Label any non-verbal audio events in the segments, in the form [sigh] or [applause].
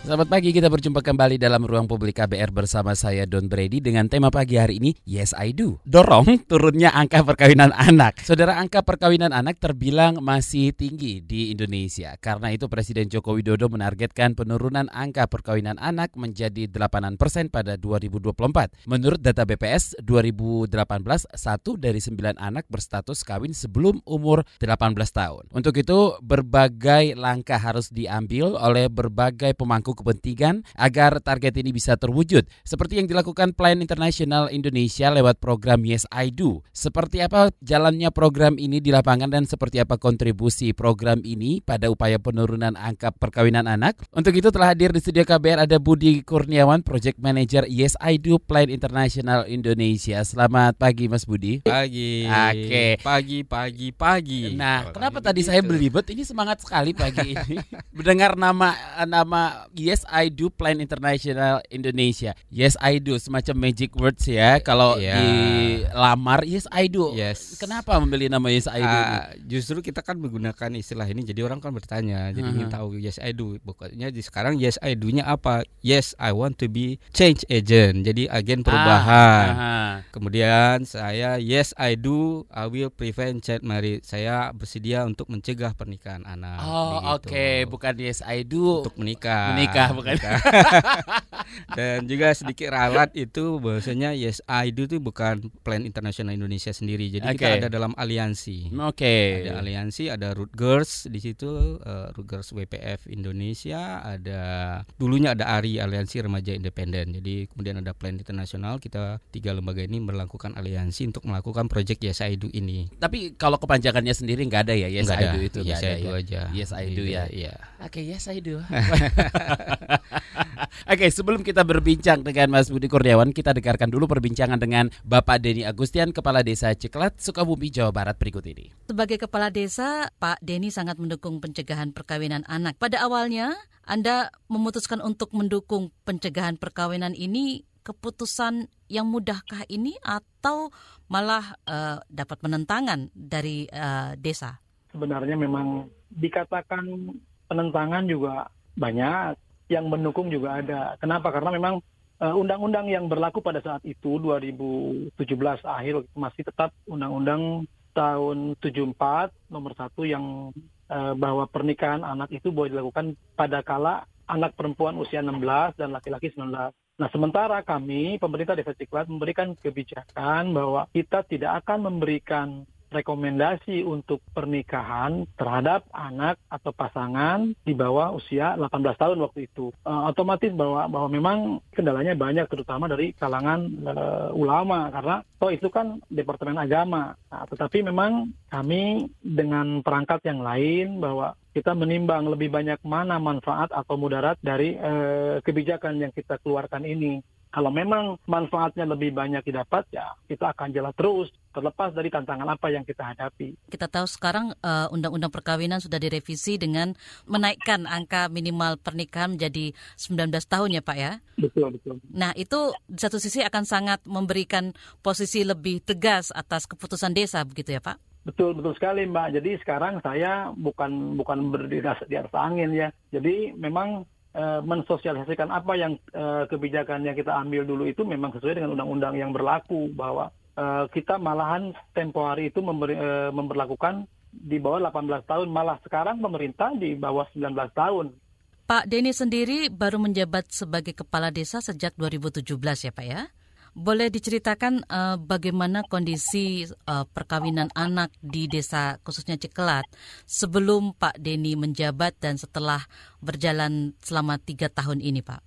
Selamat pagi, kita berjumpa kembali dalam ruang publik KBR bersama saya Don Brady dengan tema pagi hari ini Yes I Do. Dorong turunnya angka perkawinan anak. Saudara, angka perkawinan anak terbilang masih tinggi di Indonesia. Karena itu Presiden Joko Widodo menargetkan penurunan angka perkawinan anak menjadi 8% pada 2024. Menurut data BPS 2018, satu dari sembilan anak berstatus kawin sebelum umur 18 tahun. Untuk itu, berbagai langkah harus diambil oleh berbagai pemangku pemangku kepentingan agar target ini bisa terwujud. Seperti yang dilakukan Plan International Indonesia lewat program Yes I Do. Seperti apa jalannya program ini di lapangan dan seperti apa kontribusi program ini pada upaya penurunan angka perkawinan anak? Untuk itu telah hadir di studio KBR ada Budi Kurniawan, Project Manager Yes I Do Plan International Indonesia. Selamat pagi Mas Budi. Pagi. Oke. Pagi, pagi, pagi. Nah, kenapa tadi saya belibet? Ini semangat sekali pagi ini. [laughs] Mendengar nama nama Yes I Do Plan International Indonesia. Yes I do semacam magic words ya. Kalau yeah. dilamar Yes I do. Yes. Kenapa memilih nama Yes I do? Uh, justru kita kan menggunakan istilah ini jadi orang kan bertanya, jadi uh -huh. ingin tahu Yes I do. Pokoknya di sekarang Yes I do-nya apa? Yes I want to be change agent. Jadi agen perubahan. Ah, uh -huh. Kemudian saya Yes I do I will prevent child marriage. Saya bersedia untuk mencegah pernikahan anak. Oh, oke, okay. bukan Yes I do untuk menikah. Menikah nikah bukan? [laughs] dan juga sedikit ralat itu bahwasanya Yes I Do itu bukan plan internasional Indonesia sendiri. Jadi okay. kita ada dalam aliansi. Oke. Okay. ada aliansi ada Root Girls di situ uh, Root Girls WPF Indonesia ada dulunya ada ARI Aliansi Remaja Independen. Jadi kemudian ada plan internasional kita tiga lembaga ini melakukan aliansi untuk melakukan proyek Yes I Do ini. Tapi kalau kepanjangannya sendiri nggak ada ya? Yes nggak I Do itu Yes I Do ya? aja. Yes I Do ya, ya. oke okay, Yes I Do [laughs] [laughs] Oke, sebelum kita berbincang dengan Mas Budi Kurniawan, kita dengarkan dulu perbincangan dengan Bapak Deni Agustian, Kepala Desa Ciklat, Sukabumi, Jawa Barat berikut ini. Sebagai Kepala Desa, Pak Deni sangat mendukung pencegahan perkawinan anak. Pada awalnya, Anda memutuskan untuk mendukung pencegahan perkawinan ini keputusan yang mudahkah ini atau malah uh, dapat penentangan dari uh, desa? Sebenarnya memang dikatakan penentangan juga banyak yang mendukung juga ada. Kenapa? Karena memang eh, undang-undang uh, yang berlaku pada saat itu 2017 akhir masih tetap undang-undang tahun 74 nomor satu yang uh, bahwa pernikahan anak itu boleh dilakukan pada kala anak perempuan usia 16 dan laki-laki 19. Nah, sementara kami, pemerintah Desa Ciklat, memberikan kebijakan bahwa kita tidak akan memberikan rekomendasi untuk pernikahan terhadap anak atau pasangan di bawah usia 18 tahun waktu itu. Uh, otomatis bahwa bahwa memang kendalanya banyak terutama dari kalangan uh, ulama karena toh itu kan departemen agama. Nah, tetapi memang kami dengan perangkat yang lain bahwa kita menimbang lebih banyak mana manfaat atau mudarat dari uh, kebijakan yang kita keluarkan ini. Kalau memang manfaatnya lebih banyak didapat, ya kita akan jalan terus terlepas dari tantangan apa yang kita hadapi. Kita tahu sekarang uh, undang-undang perkawinan sudah direvisi dengan menaikkan angka minimal pernikahan menjadi 19 tahun ya Pak ya? Betul, betul. Nah itu di satu sisi akan sangat memberikan posisi lebih tegas atas keputusan desa begitu ya Pak? Betul betul sekali Mbak. Jadi sekarang saya bukan bukan berdiri di atas angin ya. Jadi memang Eh, mensosialisasikan apa yang uh, kebijakan yang kita ambil dulu itu memang sesuai dengan undang-undang yang berlaku bahwa uh, kita malahan tempo hari itu memberi, uh, memperlakukan di bawah 18 tahun malah sekarang pemerintah di bawah 19 tahun. Pak Denny sendiri baru menjabat sebagai kepala desa sejak 2017 ya Pak ya? Boleh diceritakan uh, bagaimana kondisi uh, perkawinan anak di desa khususnya Cekelat sebelum Pak Denny menjabat dan setelah berjalan selama tiga tahun ini, Pak?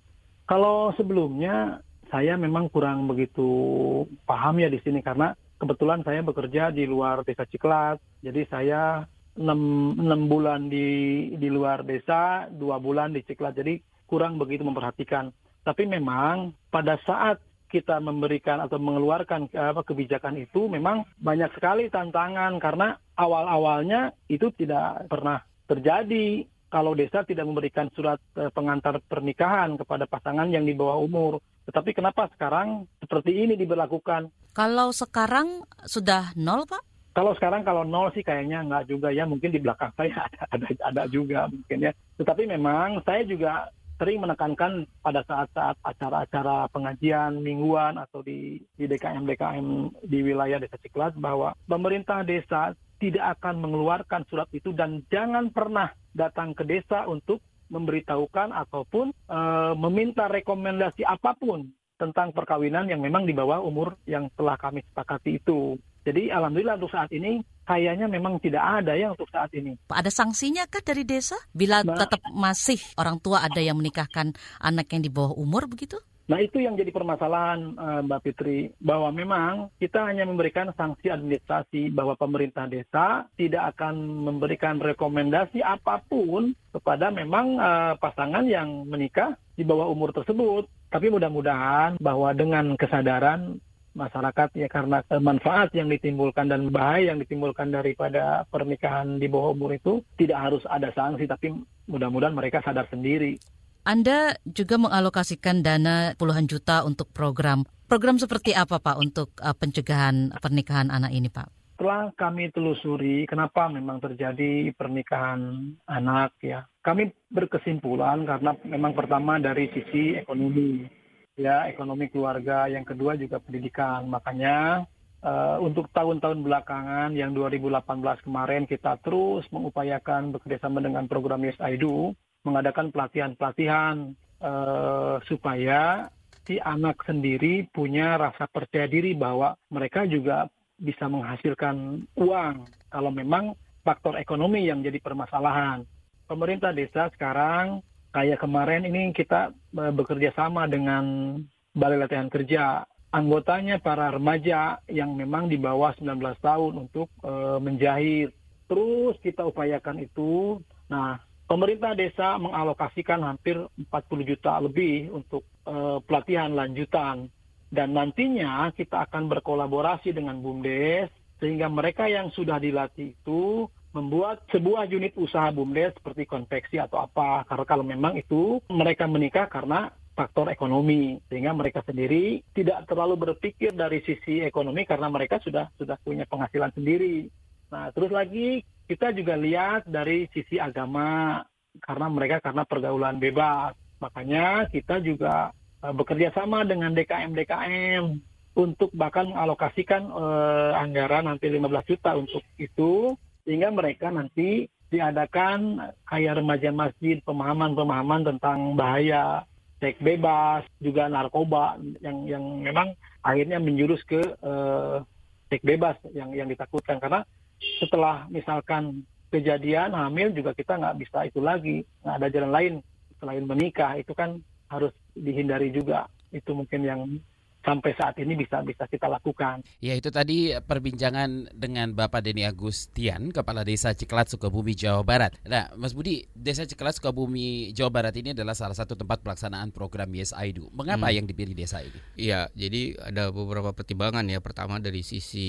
Kalau sebelumnya saya memang kurang begitu paham ya di sini karena kebetulan saya bekerja di luar desa Ciklat, jadi saya enam, enam bulan di di luar desa, dua bulan di Ciklat, jadi kurang begitu memperhatikan. Tapi memang pada saat kita memberikan atau mengeluarkan apa kebijakan itu memang banyak sekali tantangan. Karena awal-awalnya itu tidak pernah terjadi kalau desa tidak memberikan surat eh, pengantar pernikahan kepada pasangan yang di bawah umur. Tetapi kenapa sekarang seperti ini diberlakukan? Kalau sekarang sudah nol, Pak? Kalau sekarang kalau nol sih kayaknya nggak juga ya, mungkin di belakang [laughs] saya ada ada, ada juga mungkin ya. Tetapi memang saya juga sering menekankan pada saat-saat acara-acara pengajian mingguan atau di di DKM-DKM di wilayah Desa Ciklat bahwa pemerintah desa tidak akan mengeluarkan surat itu dan jangan pernah datang ke desa untuk memberitahukan ataupun e, meminta rekomendasi apa pun tentang perkawinan yang memang di bawah umur yang telah kami sepakati itu. Jadi alhamdulillah untuk saat ini kayaknya memang tidak ada ya untuk saat ini. Ada sanksinya kah dari desa bila nah, tetap masih orang tua ada yang menikahkan anak yang di bawah umur begitu? Nah itu yang jadi permasalahan uh, Mbak Fitri bahwa memang kita hanya memberikan sanksi administrasi bahwa pemerintah desa tidak akan memberikan rekomendasi apa pun kepada memang uh, pasangan yang menikah di bawah umur tersebut. Tapi mudah-mudahan bahwa dengan kesadaran masyarakat ya karena manfaat yang ditimbulkan dan bahaya yang ditimbulkan daripada pernikahan di bawah umur itu tidak harus ada sanksi tapi mudah-mudahan mereka sadar sendiri. Anda juga mengalokasikan dana puluhan juta untuk program. Program seperti apa Pak untuk uh, pencegahan pernikahan anak ini Pak? Setelah kami telusuri kenapa memang terjadi pernikahan anak ya. Kami berkesimpulan karena memang pertama dari sisi ekonomi ya ekonomi keluarga, yang kedua juga pendidikan. Makanya uh, untuk tahun-tahun belakangan yang 2018 kemarin kita terus mengupayakan bekerjasama dengan program Yes I Do mengadakan pelatihan-pelatihan uh, supaya si anak sendiri punya rasa percaya diri bahwa mereka juga bisa menghasilkan uang kalau memang faktor ekonomi yang jadi permasalahan. Pemerintah desa sekarang kayak kemarin ini kita e, bekerja sama dengan Balai Latihan Kerja. Anggotanya para remaja yang memang di bawah 19 tahun untuk e, menjahit. Terus kita upayakan itu. Nah, pemerintah desa mengalokasikan hampir 40 juta lebih untuk e, pelatihan lanjutan. Dan nantinya kita akan berkolaborasi dengan BUMDes sehingga mereka yang sudah dilatih itu membuat sebuah unit usaha bumdes seperti konveksi atau apa. Karena kalau memang itu mereka menikah karena faktor ekonomi sehingga mereka sendiri tidak terlalu berpikir dari sisi ekonomi karena mereka sudah sudah punya penghasilan sendiri. Nah, terus lagi kita juga lihat dari sisi agama karena mereka karena pergaulan bebas. Makanya kita juga uh, bekerja sama dengan DKM-DKM untuk bahkan mengalokasikan uh, anggaran hampir 15 juta untuk itu sehingga mereka nanti diadakan kayak remaja masjid pemahaman-pemahaman tentang bahaya seks bebas juga narkoba yang yang memang akhirnya menjurus ke uh, seks bebas yang yang ditakutkan karena setelah misalkan kejadian hamil juga kita nggak bisa itu lagi. Nggak ada jalan lain selain menikah. Itu kan harus dihindari juga. Itu mungkin yang sampai saat ini bisa bisa kita lakukan. Ya itu tadi perbincangan dengan Bapak Denny Agustian, Kepala Desa Ciklat Sukabumi Jawa Barat. Nah, Mas Budi, Desa Ciklat Sukabumi Jawa Barat ini adalah salah satu tempat pelaksanaan program Yes I Do. Mengapa hmm. yang dipilih desa ini? Iya, jadi ada beberapa pertimbangan ya. Pertama dari sisi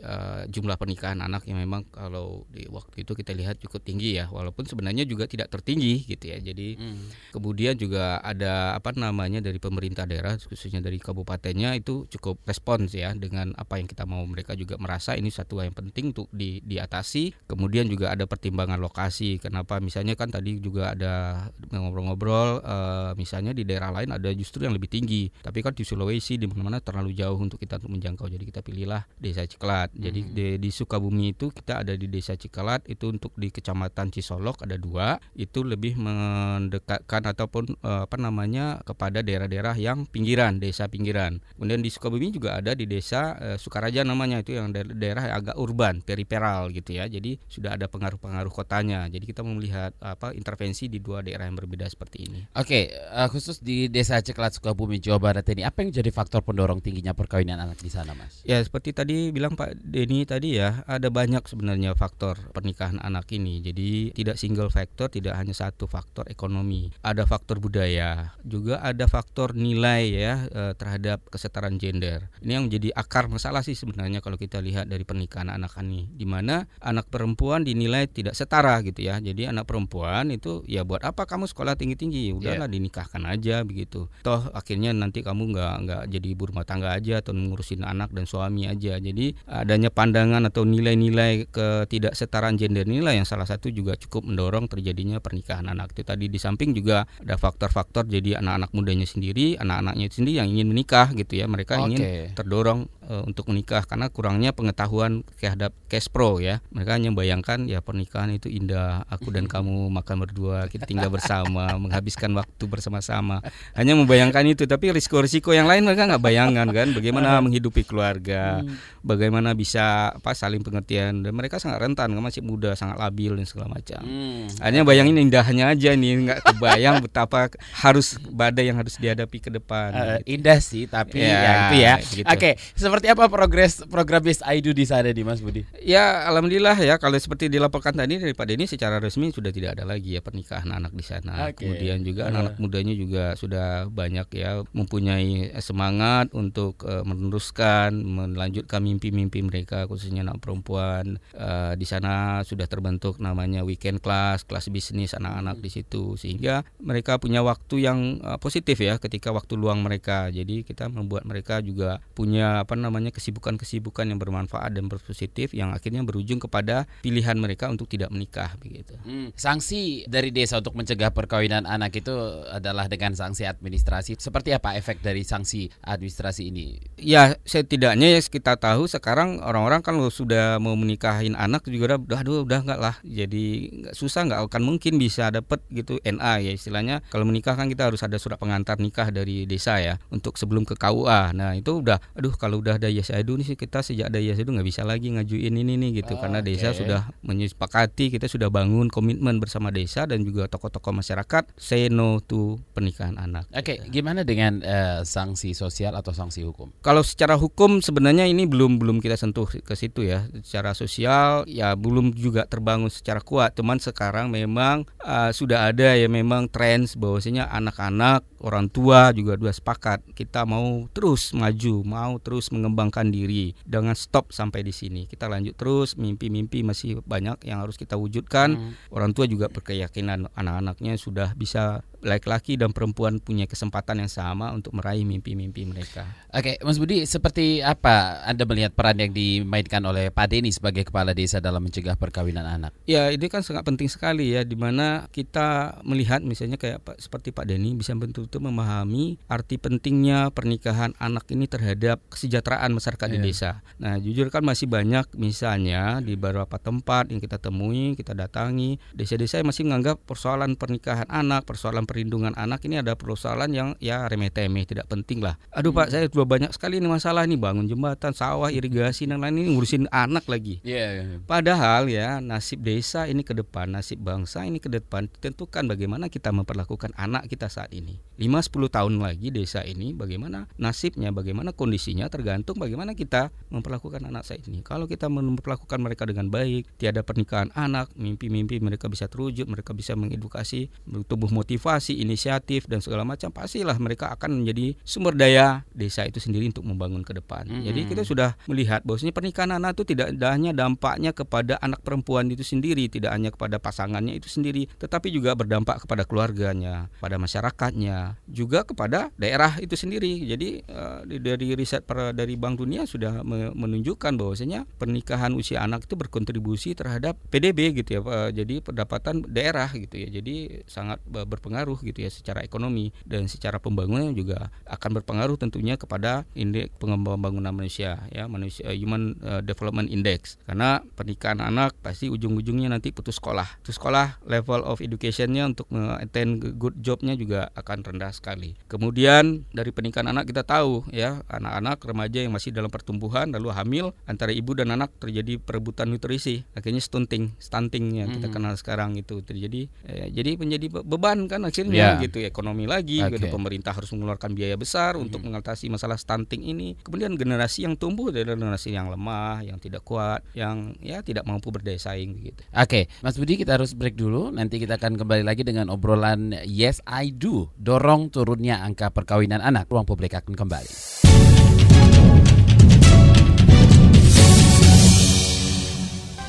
uh, jumlah pernikahan anak yang memang kalau di waktu itu kita lihat cukup tinggi ya, walaupun sebenarnya juga tidak tertinggi gitu ya. Jadi hmm. kemudian juga ada apa namanya dari pemerintah daerah khususnya dari kabupaten partainya itu cukup respons ya dengan apa yang kita mau. Mereka juga merasa ini satu yang penting untuk di, diatasi. Kemudian juga ada pertimbangan lokasi. Kenapa? Misalnya kan tadi juga ada ngobrol-ngobrol uh, misalnya di daerah lain ada justru yang lebih tinggi. Tapi kan di Sulawesi di mana-mana terlalu jauh untuk kita untuk menjangkau. Jadi kita pilihlah desa Ciklat jadi hmm. di, di Sukabumi itu kita ada di desa Ciklat itu untuk di kecamatan Cisolok ada dua. Itu lebih mendekatkan ataupun uh, apa namanya kepada daerah-daerah yang pinggiran desa pinggiran Kemudian di Sukabumi juga ada di desa uh, Sukaraja namanya itu yang daerah yang agak urban, periferal gitu ya. Jadi sudah ada pengaruh-pengaruh kotanya. Jadi kita mau melihat apa intervensi di dua daerah yang berbeda seperti ini. Oke, uh, khusus di Desa Ciklat Sukabumi Jawa Barat ini apa yang jadi faktor pendorong tingginya perkawinan anak di sana, Mas? Ya, seperti tadi bilang Pak Denny tadi ya, ada banyak sebenarnya faktor pernikahan anak ini. Jadi tidak single factor, tidak hanya satu faktor ekonomi. Ada faktor budaya, juga ada faktor nilai ya uh, terhadap kesetaraan gender. Ini yang menjadi akar masalah sih sebenarnya kalau kita lihat dari pernikahan anak ini, di mana anak perempuan dinilai tidak setara gitu ya. Jadi anak perempuan itu ya buat apa kamu sekolah tinggi tinggi, udahlah yeah. dinikahkan aja begitu. Toh akhirnya nanti kamu nggak nggak jadi ibu rumah tangga aja atau ngurusin anak dan suami aja. Jadi adanya pandangan atau nilai-nilai ketidaksetaraan gender inilah yang salah satu juga cukup mendorong terjadinya pernikahan anak itu tadi di samping juga ada faktor-faktor jadi anak-anak mudanya sendiri, anak-anaknya sendiri yang ingin menikah gitu ya. Mereka okay. ingin terdorong uh, untuk menikah karena kurangnya pengetahuan terhadap cash pro ya. Mereka hanya bayangkan ya pernikahan itu indah, aku dan [laughs] kamu makan berdua, kita tinggal bersama, [laughs] menghabiskan waktu bersama-sama. Hanya membayangkan itu, tapi risiko-risiko yang lain mereka nggak bayangkan kan, bagaimana [laughs] menghidupi keluarga, hmm. bagaimana bisa apa saling pengertian dan mereka sangat rentan, kan masih muda, sangat labil dan segala macam. Hmm. Hanya bayangin indahnya aja nih, nggak kebayang betapa harus badai yang harus dihadapi ke depan. Uh, gitu. Indah sih, tapi ya, ya itu ya. Gitu. Oke, okay, seperti apa progres program Yes I Do di sana di Mas Budi? Ya, alhamdulillah ya kalau seperti dilaporkan tadi dari Pak Denny secara resmi sudah tidak ada lagi ya pernikahan anak di sana. Okay. Kemudian juga anak-anak uh. mudanya juga sudah banyak ya mempunyai semangat untuk uh, meneruskan melanjutkan mimpi-mimpi mereka khususnya anak perempuan. Uh, di sana sudah terbentuk namanya weekend class, kelas bisnis anak-anak di situ sehingga mereka punya waktu yang uh, positif ya ketika waktu luang mereka. Jadi kita membuat mereka juga punya apa namanya kesibukan-kesibukan yang bermanfaat dan berpositif yang akhirnya berujung kepada pilihan mereka untuk tidak menikah begitu. Hmm. Sanksi dari desa untuk mencegah perkawinan anak itu adalah dengan sanksi administrasi. Seperti apa efek dari sanksi administrasi ini? Ya, setidaknya ya kita tahu sekarang orang-orang kan sudah mau menikahin anak juga udah aduh udah enggak lah. Jadi nggak susah nggak akan mungkin bisa dapat gitu NA ya istilahnya. Kalau menikah kan kita harus ada surat pengantar nikah dari desa ya untuk sebelum ke KUA. Nah, itu udah aduh kalau udah ada Yes Edu nih kita sejak ada Yes Edu nggak bisa lagi ngajuin ini nih gitu oh, karena desa sudah menyepakati kita sudah bangun komitmen bersama desa dan juga tokoh-tokoh masyarakat say no to pernikahan anak. Oke, okay, gimana dengan uh, sanksi sosial atau sanksi hukum? Kalau secara hukum sebenarnya ini belum belum kita sentuh ke situ ya. Secara sosial ya belum juga terbangun secara kuat. Teman sekarang memang uh, sudah ada ya memang tren bahwasanya anak-anak orang tua juga dua sepakat kita mau terus maju, mau terus mengembangkan diri dengan stop sampai di sini. Kita lanjut terus, mimpi-mimpi masih banyak yang harus kita wujudkan. Hmm. Orang tua juga berkeyakinan anak-anaknya sudah bisa laki-laki dan perempuan punya kesempatan yang sama untuk meraih mimpi-mimpi mereka. Oke, Mas Budi, seperti apa Anda melihat peran yang dimainkan oleh Pak Deni sebagai kepala desa dalam mencegah perkawinan anak? Ya, ini kan sangat penting sekali ya, di mana kita melihat misalnya kayak seperti Pak Deni bisa betul-betul memahami arti pentingnya pernikahan anak ini terhadap kesejahteraan masyarakat yeah. di iya. desa. Nah, jujur kan masih banyak misalnya di beberapa tempat yang kita temui, kita datangi, desa-desa yang masih menganggap persoalan pernikahan anak, persoalan perlindungan anak ini ada persoalan yang ya remeh-temeh tidak penting lah. Aduh hmm. Pak, saya sudah banyak sekali ini masalah nih bangun jembatan, sawah, irigasi dan lain ini ngurusin anak lagi. Yeah, yeah. Padahal ya nasib desa ini ke depan, nasib bangsa ini ke depan tentukan bagaimana kita memperlakukan anak kita saat ini. 5-10 tahun lagi desa ini bagaimana nasibnya, bagaimana kondisinya tergantung bagaimana kita memperlakukan anak saya ini. Kalau kita memperlakukan mereka dengan baik, tiada pernikahan anak, mimpi-mimpi mereka bisa terwujud, mereka bisa mengedukasi, tumbuh motivasi inisiatif dan segala macam pastilah mereka akan menjadi sumber daya desa itu sendiri untuk membangun ke depan. Mm -hmm. Jadi kita sudah melihat bahwasanya pernikahan anak itu tidak hanya dampaknya kepada anak perempuan itu sendiri, tidak hanya kepada pasangannya itu sendiri, tetapi juga berdampak kepada keluarganya, pada masyarakatnya, juga kepada daerah itu sendiri. Jadi uh, dari riset per, dari Bank Dunia sudah menunjukkan bahwasanya pernikahan usia anak itu berkontribusi terhadap PDB gitu ya. Uh, jadi pendapatan daerah gitu ya. Jadi sangat berpengaruh berpengaruh gitu ya secara ekonomi dan secara pembangunan juga akan berpengaruh tentunya kepada indeks pembangunan manusia ya manusia eh, Human eh, Development Index karena pernikahan anak pasti ujung-ujungnya nanti putus sekolah putus sekolah level of educationnya untuk attend good jobnya juga akan rendah sekali kemudian dari pernikahan anak kita tahu ya anak-anak remaja yang masih dalam pertumbuhan lalu hamil antara ibu dan anak terjadi perebutan nutrisi akhirnya stunting stunting yang kita hmm. kenal sekarang itu terjadi ya, jadi menjadi beban kan akhirnya akhirnya yeah. gitu ekonomi lagi okay. gitu pemerintah harus mengeluarkan biaya besar hmm. untuk mengatasi masalah stunting ini kemudian generasi yang tumbuh adalah generasi yang lemah yang tidak kuat yang ya tidak mampu berdaya saing gitu oke okay. Mas Budi kita harus break dulu nanti kita akan kembali lagi dengan obrolan Yes I Do dorong turunnya angka perkawinan anak ruang publik akan kembali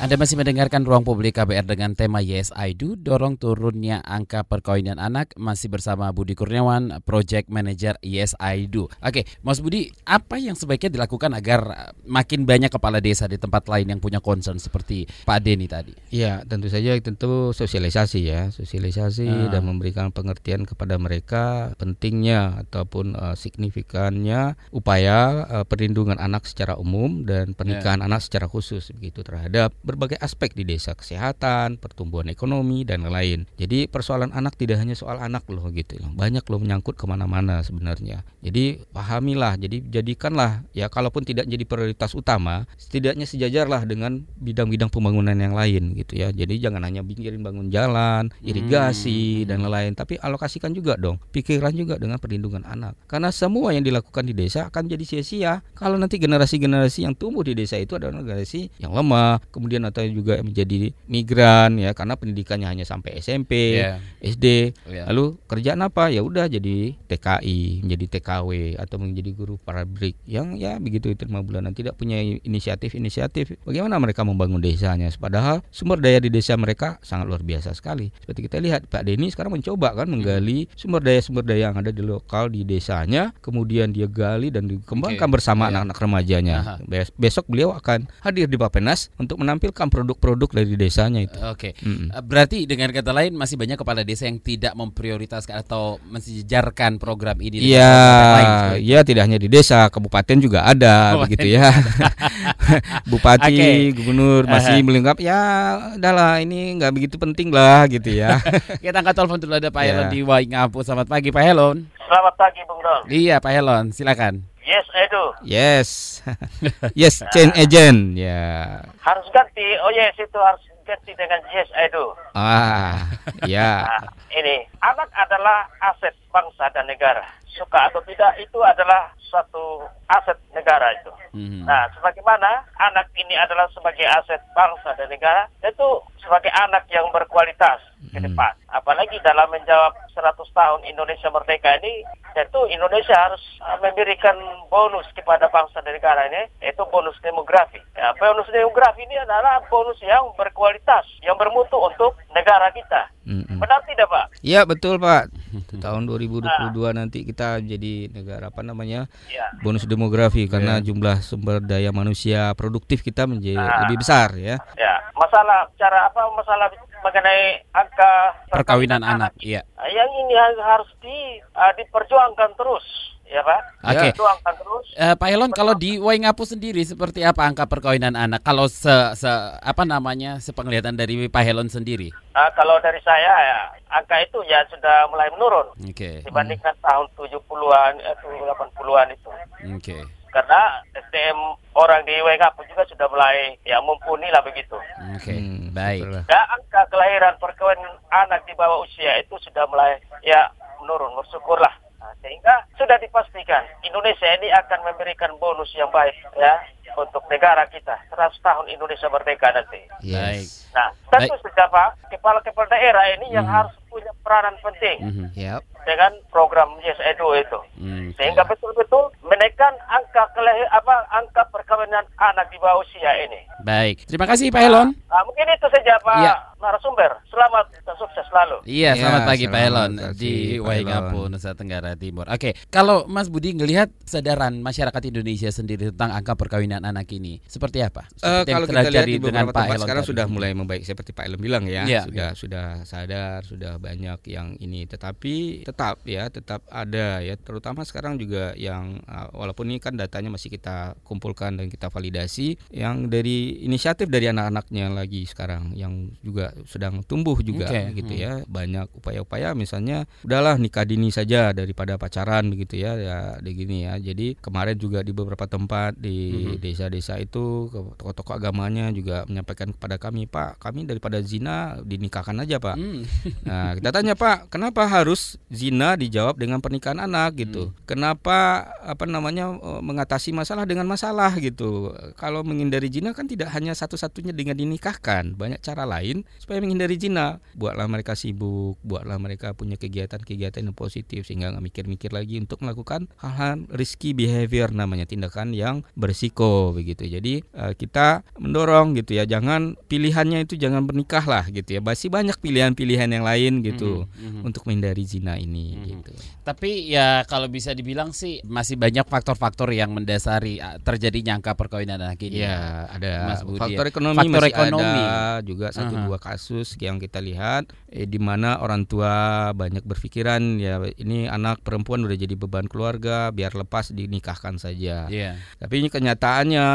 Anda masih mendengarkan Ruang Publik KBR dengan tema Yes I Do, dorong turunnya angka perkawinan anak, masih bersama Budi Kurniawan, Project Manager Yes I Do. Oke, Mas Budi, apa yang sebaiknya dilakukan agar makin banyak kepala desa di tempat lain yang punya concern seperti Pak Deni tadi? Ya, tentu saja tentu sosialisasi ya, sosialisasi uh. dan memberikan pengertian kepada mereka pentingnya ataupun uh, signifikannya upaya uh, perlindungan anak secara umum dan pernikahan yeah. anak secara khusus begitu terhadap berbagai aspek di desa, kesehatan, pertumbuhan ekonomi dan lain-lain. Jadi persoalan anak tidak hanya soal anak loh gitu loh, banyak loh menyangkut ke mana-mana sebenarnya. Jadi pahamilah, jadi jadikanlah ya kalaupun tidak jadi prioritas utama, setidaknya sejajarlah dengan bidang-bidang pembangunan yang lain gitu ya. Jadi jangan hanya pikirin bangun jalan, irigasi hmm. dan lain-lain, tapi alokasikan juga dong pikiran juga dengan perlindungan anak. Karena semua yang dilakukan di desa akan jadi sia-sia kalau nanti generasi-generasi yang tumbuh di desa itu adalah generasi yang lemah, kemudian kemudian atau juga menjadi migran ya karena pendidikannya hanya sampai SMP, yeah. SD. Yeah. Lalu kerjaan apa? Ya udah jadi TKI, menjadi TKW atau menjadi guru pabrik yang ya begitu itu lima bulanan tidak punya inisiatif-inisiatif. Bagaimana mereka membangun desanya? Padahal sumber daya di desa mereka sangat luar biasa sekali. Seperti kita lihat Pak Denny sekarang mencoba kan menggali sumber daya-sumber daya yang ada di lokal di desanya, kemudian dia gali dan dikembangkan okay. bersama iya. anak-anak yeah. remajanya. Aha. Besok beliau akan hadir di Bapenas untuk menampilkan menampilkan produk-produk dari desanya itu. Oke. Okay. Mm -mm. Berarti dengan kata lain masih banyak kepala desa yang tidak memprioritaskan atau mensejarkan program ini. Iya, iya tidak hanya di desa, kabupaten juga ada oh, begitu ya. [laughs] Bupati, okay. gubernur masih uh-huh. melengkap ya udahlah ini nggak begitu penting lah gitu ya. [laughs] Kita angkat telepon dulu ada Pak yeah. Helon di Waingapu. Selamat pagi Pak Helon. Selamat pagi Bung Don. Iya Pak Helon, silakan. Yes, Edu. Yes. [laughs] yes, chain agent. Ya. Yeah. Harus ganti. Oh yes, itu harus ganti dengan yes, Edu. Ah, ya. [laughs] Nah, ini anak adalah aset bangsa dan negara. Suka atau tidak itu adalah suatu aset negara itu. Hmm. Nah, sebagaimana anak ini adalah sebagai aset bangsa dan negara, itu sebagai anak yang berkualitas ke hmm. depan. Apalagi dalam menjawab 100 tahun Indonesia merdeka ini, tentu Indonesia harus memberikan bonus kepada bangsa dan negara ini, yaitu bonus demografi. Ya, bonus demografi ini adalah bonus yang berkualitas, yang bermutu untuk negara kita. Mm-hmm. Benar tidak Pak? Iya betul Pak. [laughs] Tahun 2022 nah. nanti kita jadi negara apa namanya ya. bonus demografi karena ya. jumlah sumber daya manusia produktif kita menjadi nah. lebih besar ya. Ya masalah cara apa masalah mengenai angka perkawinan, anak, iya. Yang ini harus di uh, diperjuangkan terus, ya Pak. Oke. Okay. terus. Uh, Pak Elon, kalau di Waingapu sendiri seperti apa angka perkawinan anak? Kalau se, se apa namanya sepenglihatan dari Pak Helon sendiri? Uh, kalau dari saya ya angka itu ya sudah mulai menurun. Oke. Okay. Dibandingkan hmm. tahun 70-an atau 80-an itu. Oke. Okay karena SDM orang di WK pun juga sudah mulai ya mumpuni lah begitu. Oke, okay. hmm, baik. Dan angka kelahiran perkawinan anak di bawah usia itu sudah mulai ya menurun, bersyukurlah. Nah, sehingga sudah dipastikan Indonesia ini akan memberikan bonus yang baik ya untuk negara kita 100 tahun Indonesia merdeka nanti. Yes. Nah, tentu saja Pak, kepala-kepala daerah ini yang mm. harus punya peranan penting. Mm -hmm. yep. Dengan program Yes Edu itu. Mm, Sehingga betul-betul menekan angka kelahir apa angka perkawinan anak di bawah usia ini. Baik. Terima kasih Pak Elon. Nah, mungkin itu saja Pak ya. narasumber. Selamat dan sukses selalu. Iya, selamat ya, pagi Pak Elon di Waingapu, Nusa Tenggara Timur. Oke, kalau Mas Budi ngelihat kesadaran masyarakat Indonesia sendiri tentang angka perkawinan anak ini seperti apa? Uh, kalau kita lihat di dengan Pak Elon sekarang sudah mulai membaik seperti Pak Elon bilang ya, ya sudah ya. sudah sadar, sudah banyak yang ini tetapi tetap ya, tetap ada ya terutama sekarang juga yang uh, walaupun ini kan datanya masih kita kumpulkan dan kita validasi yang dari inisiatif dari anak-anaknya lagi sekarang yang juga sedang tumbuh juga okay. gitu hmm. ya. Banyak upaya-upaya misalnya udahlah nikah dini saja daripada pacaran begitu ya ya gini ya. Jadi kemarin juga di beberapa tempat di hmm. Desa-desa itu tokoh-tokoh agamanya juga menyampaikan kepada kami, Pak, kami daripada zina dinikahkan aja, Pak. Hmm. [laughs] Nah, kita tanya, Pak, kenapa harus zina dijawab dengan pernikahan anak gitu? Hmm. Kenapa apa namanya uh, mengatasi masalah dengan masalah gitu. Kalau menghindari zina kan tidak hanya satu-satunya dengan dinikahkan, banyak cara lain supaya menghindari zina. Buatlah mereka sibuk, buatlah mereka punya kegiatan-kegiatan yang positif sehingga nggak mikir-mikir lagi untuk melakukan hal-hal risky behavior namanya tindakan yang berisiko begitu. Jadi uh, kita mendorong gitu ya, jangan pilihannya itu jangan bernikah lah gitu ya. Masih banyak pilihan-pilihan yang lain gitu mm -hmm. untuk menghindari zina ini mm -hmm. gitu. Tapi ya kalau bisa dibilang sih masih banyak faktor-faktor yang mendasari terjadinya angka perkawinan anak ini. Ya, ada Mas Budi, faktor ekonomi faktor masih ekonomi. ada juga satu uh -huh. dua kasus yang kita lihat eh, di mana orang tua banyak berpikiran ya ini anak perempuan udah jadi beban keluarga biar lepas dinikahkan saja. Yeah. Tapi ini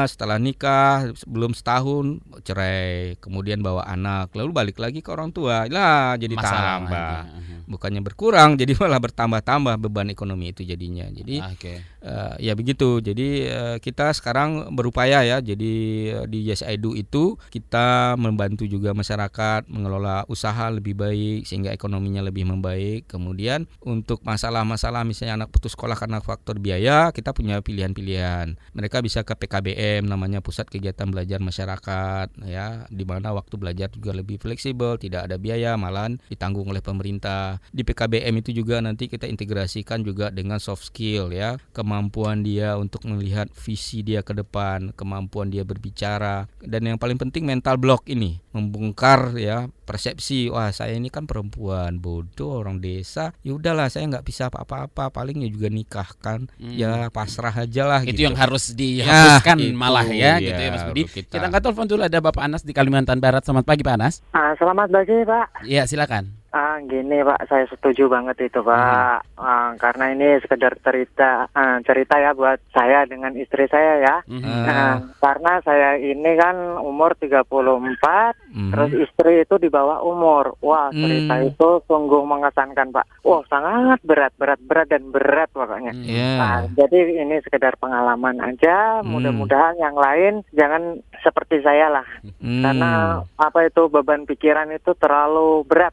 setelah nikah belum setahun cerai, kemudian bawa anak, lalu balik lagi ke orang tua. Lah jadi Masalah tambah. Lagi bukannya berkurang jadi malah bertambah-tambah beban ekonomi itu jadinya jadi ah, okay. uh, eh, ya begitu jadi uh, kita sekarang berupaya ya jadi uh, di Yes I Do itu kita membantu juga masyarakat mengelola usaha lebih baik sehingga ekonominya lebih membaik kemudian untuk masalah-masalah misalnya anak putus sekolah karena faktor biaya kita punya pilihan-pilihan mereka bisa ke PKBM namanya pusat kegiatan belajar masyarakat ya di mana waktu belajar juga lebih fleksibel tidak ada biaya malah ditanggung oleh pemerintah. Di PKBM itu juga nanti kita integrasikan juga dengan soft skill ya, kemampuan dia untuk melihat visi dia ke depan, kemampuan dia berbicara dan yang paling penting mental block ini, membongkar ya persepsi wah saya ini kan perempuan bodoh orang desa. Ya udahlah saya nggak bisa apa-apa palingnya juga nikah kan. Hmm. ya pasrah aja lah itu gitu. yang harus dihapuskan ya, malah ya, ya gitu ya Mas Budi. kita, kita angkat telepon dulu ada Bapak Anas di Kalimantan Barat. Selamat pagi Pak Anas. Ah, selamat pagi Pak. Iya silakan Ah, gini Pak, saya setuju banget itu Pak. Hmm. Ah, karena ini sekedar cerita, ah, cerita ya buat saya dengan istri saya ya. Hmm. Nah, karena saya ini kan umur 34, hmm. terus istri itu di bawah umur. Wah, cerita hmm. itu sungguh mengesankan Pak. Wah, sangat berat, berat, berat dan berat pokoknya. Hmm. Yeah. Nah, jadi ini sekedar pengalaman aja. Hmm. Mudah-mudahan yang lain jangan seperti saya lah. Hmm. Karena apa itu beban pikiran itu terlalu berat.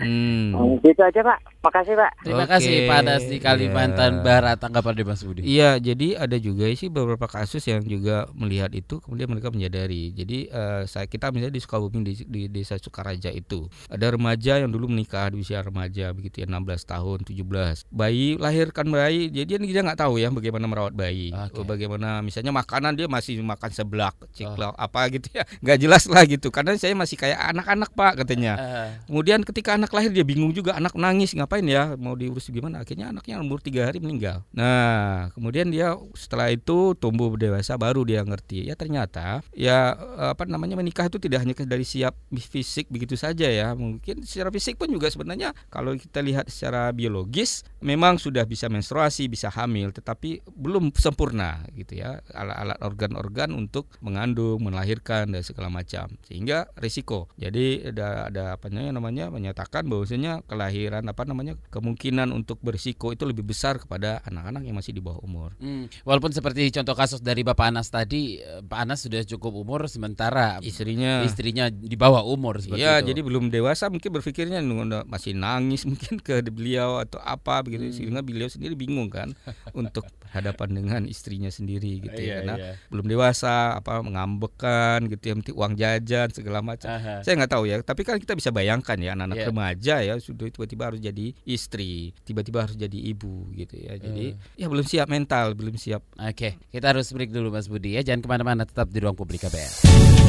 Hmm. Oh, gitu aja Pak. Makasih Pak. Terima Oke. kasih Pak Das di Kalimantan yeah. Barat tanggapan dari Mas Budi. Iya, jadi ada juga sih beberapa kasus yang juga melihat itu kemudian mereka menyadari. Jadi uh, saya kita misalnya di Sukabumi di, di desa Sukaraja itu ada remaja yang dulu menikah di usia remaja begitu ya 16 tahun, 17. Bayi lahirkan bayi, jadi dia nggak tahu ya bagaimana merawat bayi. Okay. Bagaimana misalnya makanan dia masih makan seblak, ciklak oh. apa gitu ya. nggak jelas lah gitu. Karena saya masih kayak anak-anak Pak katanya. Uh. Kemudian ketika anak lahir dia bingung juga anak nangis ngapain ya mau diurus gimana? Akhirnya anaknya umur tiga hari meninggal. Nah kemudian dia setelah itu tumbuh dewasa baru dia ngerti. Ya ternyata ya apa namanya menikah itu tidak hanya dari siap fisik begitu saja ya. Mungkin secara fisik pun juga sebenarnya kalau kita lihat secara biologis memang sudah bisa menstruasi bisa hamil tetapi belum sempurna gitu ya. Alat-alat organ-organ untuk mengandung melahirkan dan segala macam. Sehingga risiko. Jadi ada ada apa namanya menyatakan bahwasanya kelahiran apa namanya kemungkinan untuk berisiko itu lebih besar kepada anak-anak yang masih di bawah umur. Hmm. Walaupun seperti contoh kasus dari Bapak Anas tadi, eh, Pak Anas sudah cukup umur sementara istrinya istrinya di bawah umur seperti ya, itu. jadi belum dewasa mungkin berpikirnya masih nangis [laughs] mungkin ke beliau atau apa begitu hmm. sehingga beliau sendiri bingung kan [laughs] untuk hadapan dengan istrinya sendiri gitu ya. Iya, Karena iya. belum dewasa apa mengambekan gitu ya uang jajan segala macam. Saya nggak tahu ya, tapi kan kita bisa bayangkan ya anak-anak yeah. remaja remaja ya sudah tiba-tiba harus jadi istri, tiba-tiba harus jadi ibu gitu ya. Jadi uh. ya belum siap mental, belum siap. Oke, okay. kita harus break dulu Mas Budi ya. Jangan ke mana-mana, tetap di ruang publik KBR.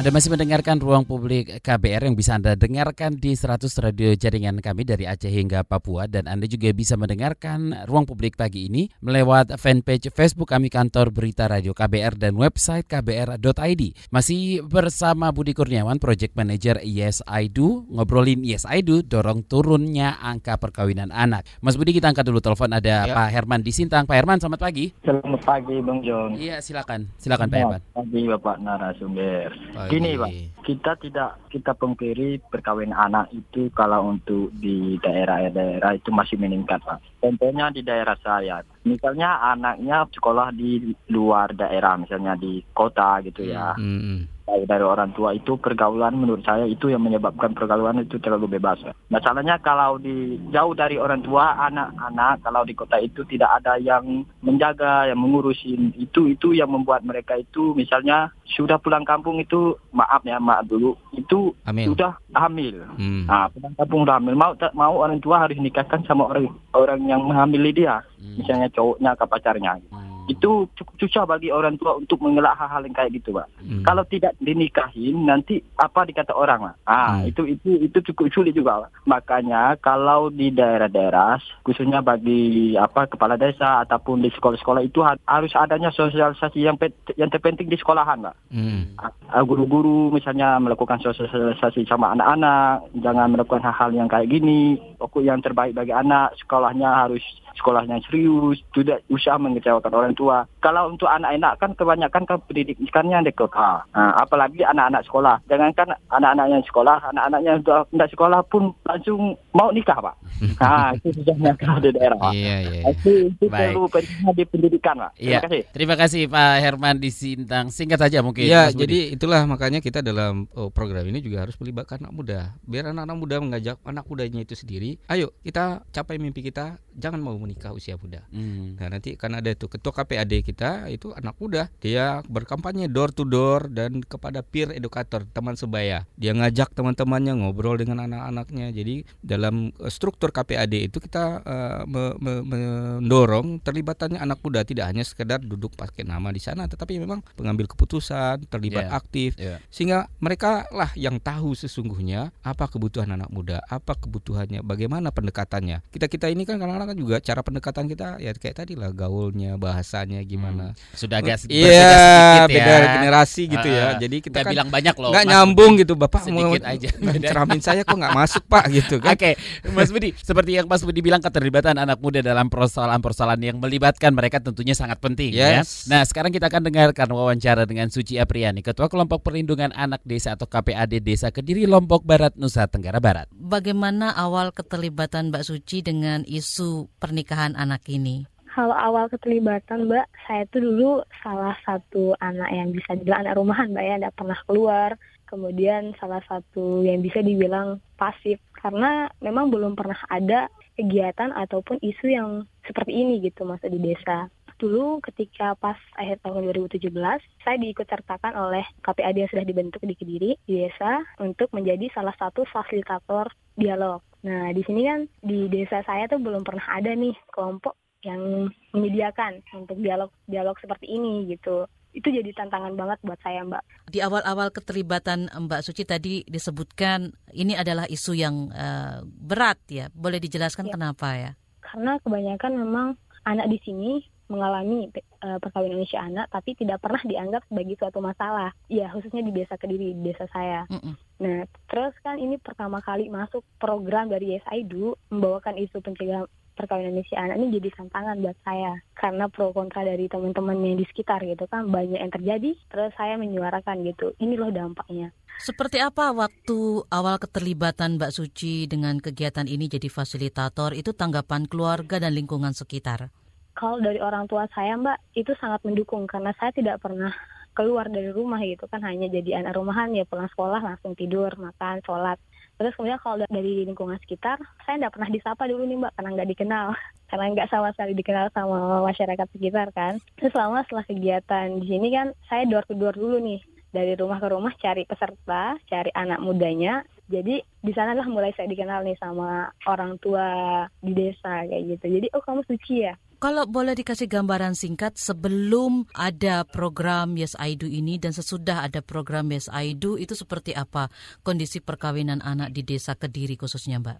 Anda masih mendengarkan Ruang Publik KBR yang bisa Anda dengarkan di 100 radio jaringan kami dari Aceh hingga Papua dan Anda juga bisa mendengarkan Ruang Publik pagi ini melewat fanpage Facebook kami kantor Berita Radio KBR dan website kbr.id. Masih bersama Budi Kurniawan, Project Manager Yes I Do, ngobrolin Yes I Do, dorong turunnya angka perkawinan anak. Mas Budi kita angkat dulu telepon ada ya. Pak Herman di Sintang. Pak Herman selamat pagi. Selamat pagi Bang Jong. Iya silakan, silakan Pak Herman. Pagi Bapak narasumber. Gini Pak, kita tidak kita pungkiri perkawinan anak itu kalau untuk di daerah-daerah itu masih meningkat Pak. Contohnya di daerah saya, misalnya anaknya sekolah di luar daerah, misalnya di kota gitu ya. Hmm. Dari orang tua itu pergaulan menurut saya itu yang menyebabkan pergaulan itu terlalu bebas. Masalahnya kalau di jauh dari orang tua anak-anak kalau di kota itu tidak ada yang menjaga yang mengurusin itu itu yang membuat mereka itu misalnya sudah pulang kampung itu maaf ya maaf dulu itu hamil. sudah hamil. Hmm. Nah, pulang kampung sudah hamil mau tak mau orang tua harus nikahkan sama orang orang yang menghamili dia. Hmm. Misalnya cowoknya ke pacarnya. Hmm itu cukup susah bagi orang tua untuk mengelak hal-hal yang kayak gitu, Pak. Hmm. Kalau tidak dinikahin nanti apa dikata orang, Pak. Ah, hmm. itu itu itu cukup sulit juga, Pak. Makanya kalau di daerah-daerah khususnya bagi apa kepala desa ataupun di sekolah-sekolah itu harus adanya sosialisasi yang yang terpenting di sekolahan, Pak. Hmm. Guru-guru misalnya melakukan sosialisasi sama anak-anak, jangan melakukan hal-hal yang kayak gini. Pokok yang terbaik bagi anak, sekolahnya harus sekolahnya serius, tidak usah mengecewakan orang tua. Kalau untuk anak-anak kan kebanyakan kan pendidikannya di kota. Nah, apalagi anak-anak sekolah. Jangankan anak-anaknya sekolah, anak-anaknya sudah tidak sekolah pun langsung mau nikah, Pak. [laughs] Nah, itu susahnya kalau di daerah, Pak. Iya, iya. Itu, itu perlu pentingnya di pendidikan, Pak. Terima iya. kasih. Terima kasih Pak Herman di Sintang. Singkat saja mungkin. Iya, jadi itulah makanya kita dalam oh, program ini juga harus melibatkan anak muda. Biar anak-anak muda mengajak anak mudanya itu sendiri. Ayo, kita capai mimpi kita. Jangan mau menikah usia muda. Hmm. Nah nanti kan ada itu ketua KPAD kita itu anak muda, dia berkampanye door to door dan kepada peer educator teman sebaya. Dia ngajak teman-temannya ngobrol dengan anak-anaknya. Jadi dalam uh, struktur KPAD itu kita uh, me me mendorong terlibatannya anak muda tidak hanya sekedar duduk pakai nama di sana, tetapi memang pengambil keputusan, terlibat yeah. aktif, yeah. sehingga mereka lah yang tahu sesungguhnya apa kebutuhan anak muda, apa kebutuhannya, bagaimana pendekatannya. Kita kita ini kan kadang-kadang juga cara pendekatan kita ya kayak tadi lah gaulnya bahasanya gimana hmm. sudah agak iya beda ya. generasi gitu uh, ya jadi kita kan bilang banyak loh nggak nyambung gitu bapak mau aja [laughs] ceramin saya kok nggak masuk pak gitu kan oke okay. Mas Budi seperti yang Mas Budi bilang keterlibatan anak muda dalam persoalan-persoalan yang melibatkan mereka tentunya sangat penting ya. yes. ya nah sekarang kita akan dengarkan wawancara dengan Suci Apriani ketua kelompok perlindungan anak desa atau KPAD Desa Kediri Lombok Barat Nusa Tenggara Barat bagaimana awal keterlibatan Mbak Suci dengan isu pernikahan anak ini? Kalau awal keterlibatan Mbak, saya tuh dulu salah satu anak yang bisa dibilang anak rumahan Mbak ya, tidak pernah keluar. Kemudian salah satu yang bisa dibilang pasif karena memang belum pernah ada kegiatan ataupun isu yang seperti ini gitu masa di desa dulu ketika pas akhir tahun 2017 saya diikut sertakan oleh KPAD yang sudah dibentuk di Kediri di desa untuk menjadi salah satu fasilitator dialog. Nah di sini kan di desa saya tuh belum pernah ada nih kelompok yang menyediakan untuk dialog dialog seperti ini gitu itu jadi tantangan banget buat saya Mbak. Di awal-awal keterlibatan Mbak Suci tadi disebutkan ini adalah isu yang uh, berat ya. Boleh dijelaskan ya. kenapa ya? Karena kebanyakan memang anak di sini mengalami uh, perkawinan usia anak tapi tidak pernah dianggap sebagai suatu masalah. Ya, khususnya di desa Kediri, di desa saya. Mm -mm. Nah, terus kan ini pertama kali masuk program dari Do membawakan isu pencegahan perkawinan usia anak ini jadi tantangan buat saya. Karena pro kontra dari teman-teman yang di sekitar gitu kan banyak yang terjadi terus saya menyuarakan gitu. Ini loh dampaknya. Seperti apa waktu awal keterlibatan Mbak Suci dengan kegiatan ini jadi fasilitator? Itu tanggapan keluarga dan lingkungan sekitar? Kalau dari orang tua saya mbak itu sangat mendukung. Karena saya tidak pernah keluar dari rumah gitu kan. Hanya jadi anak rumahan ya pulang sekolah langsung tidur makan sholat terus kemudian kalau dari lingkungan sekitar saya tidak pernah disapa dulu nih mbak karena nggak dikenal [laughs] karena nggak sama sekali dikenal sama masyarakat sekitar kan terus selama setelah kegiatan di sini kan saya door to door dulu nih dari rumah ke rumah cari peserta, cari anak mudanya. Jadi di sanalah mulai saya dikenal nih sama orang tua di desa kayak gitu. Jadi oh kamu suci ya? Kalau boleh dikasih gambaran singkat sebelum ada program Yes I Do ini dan sesudah ada program Yes I Do itu seperti apa kondisi perkawinan anak di desa Kediri khususnya Mbak?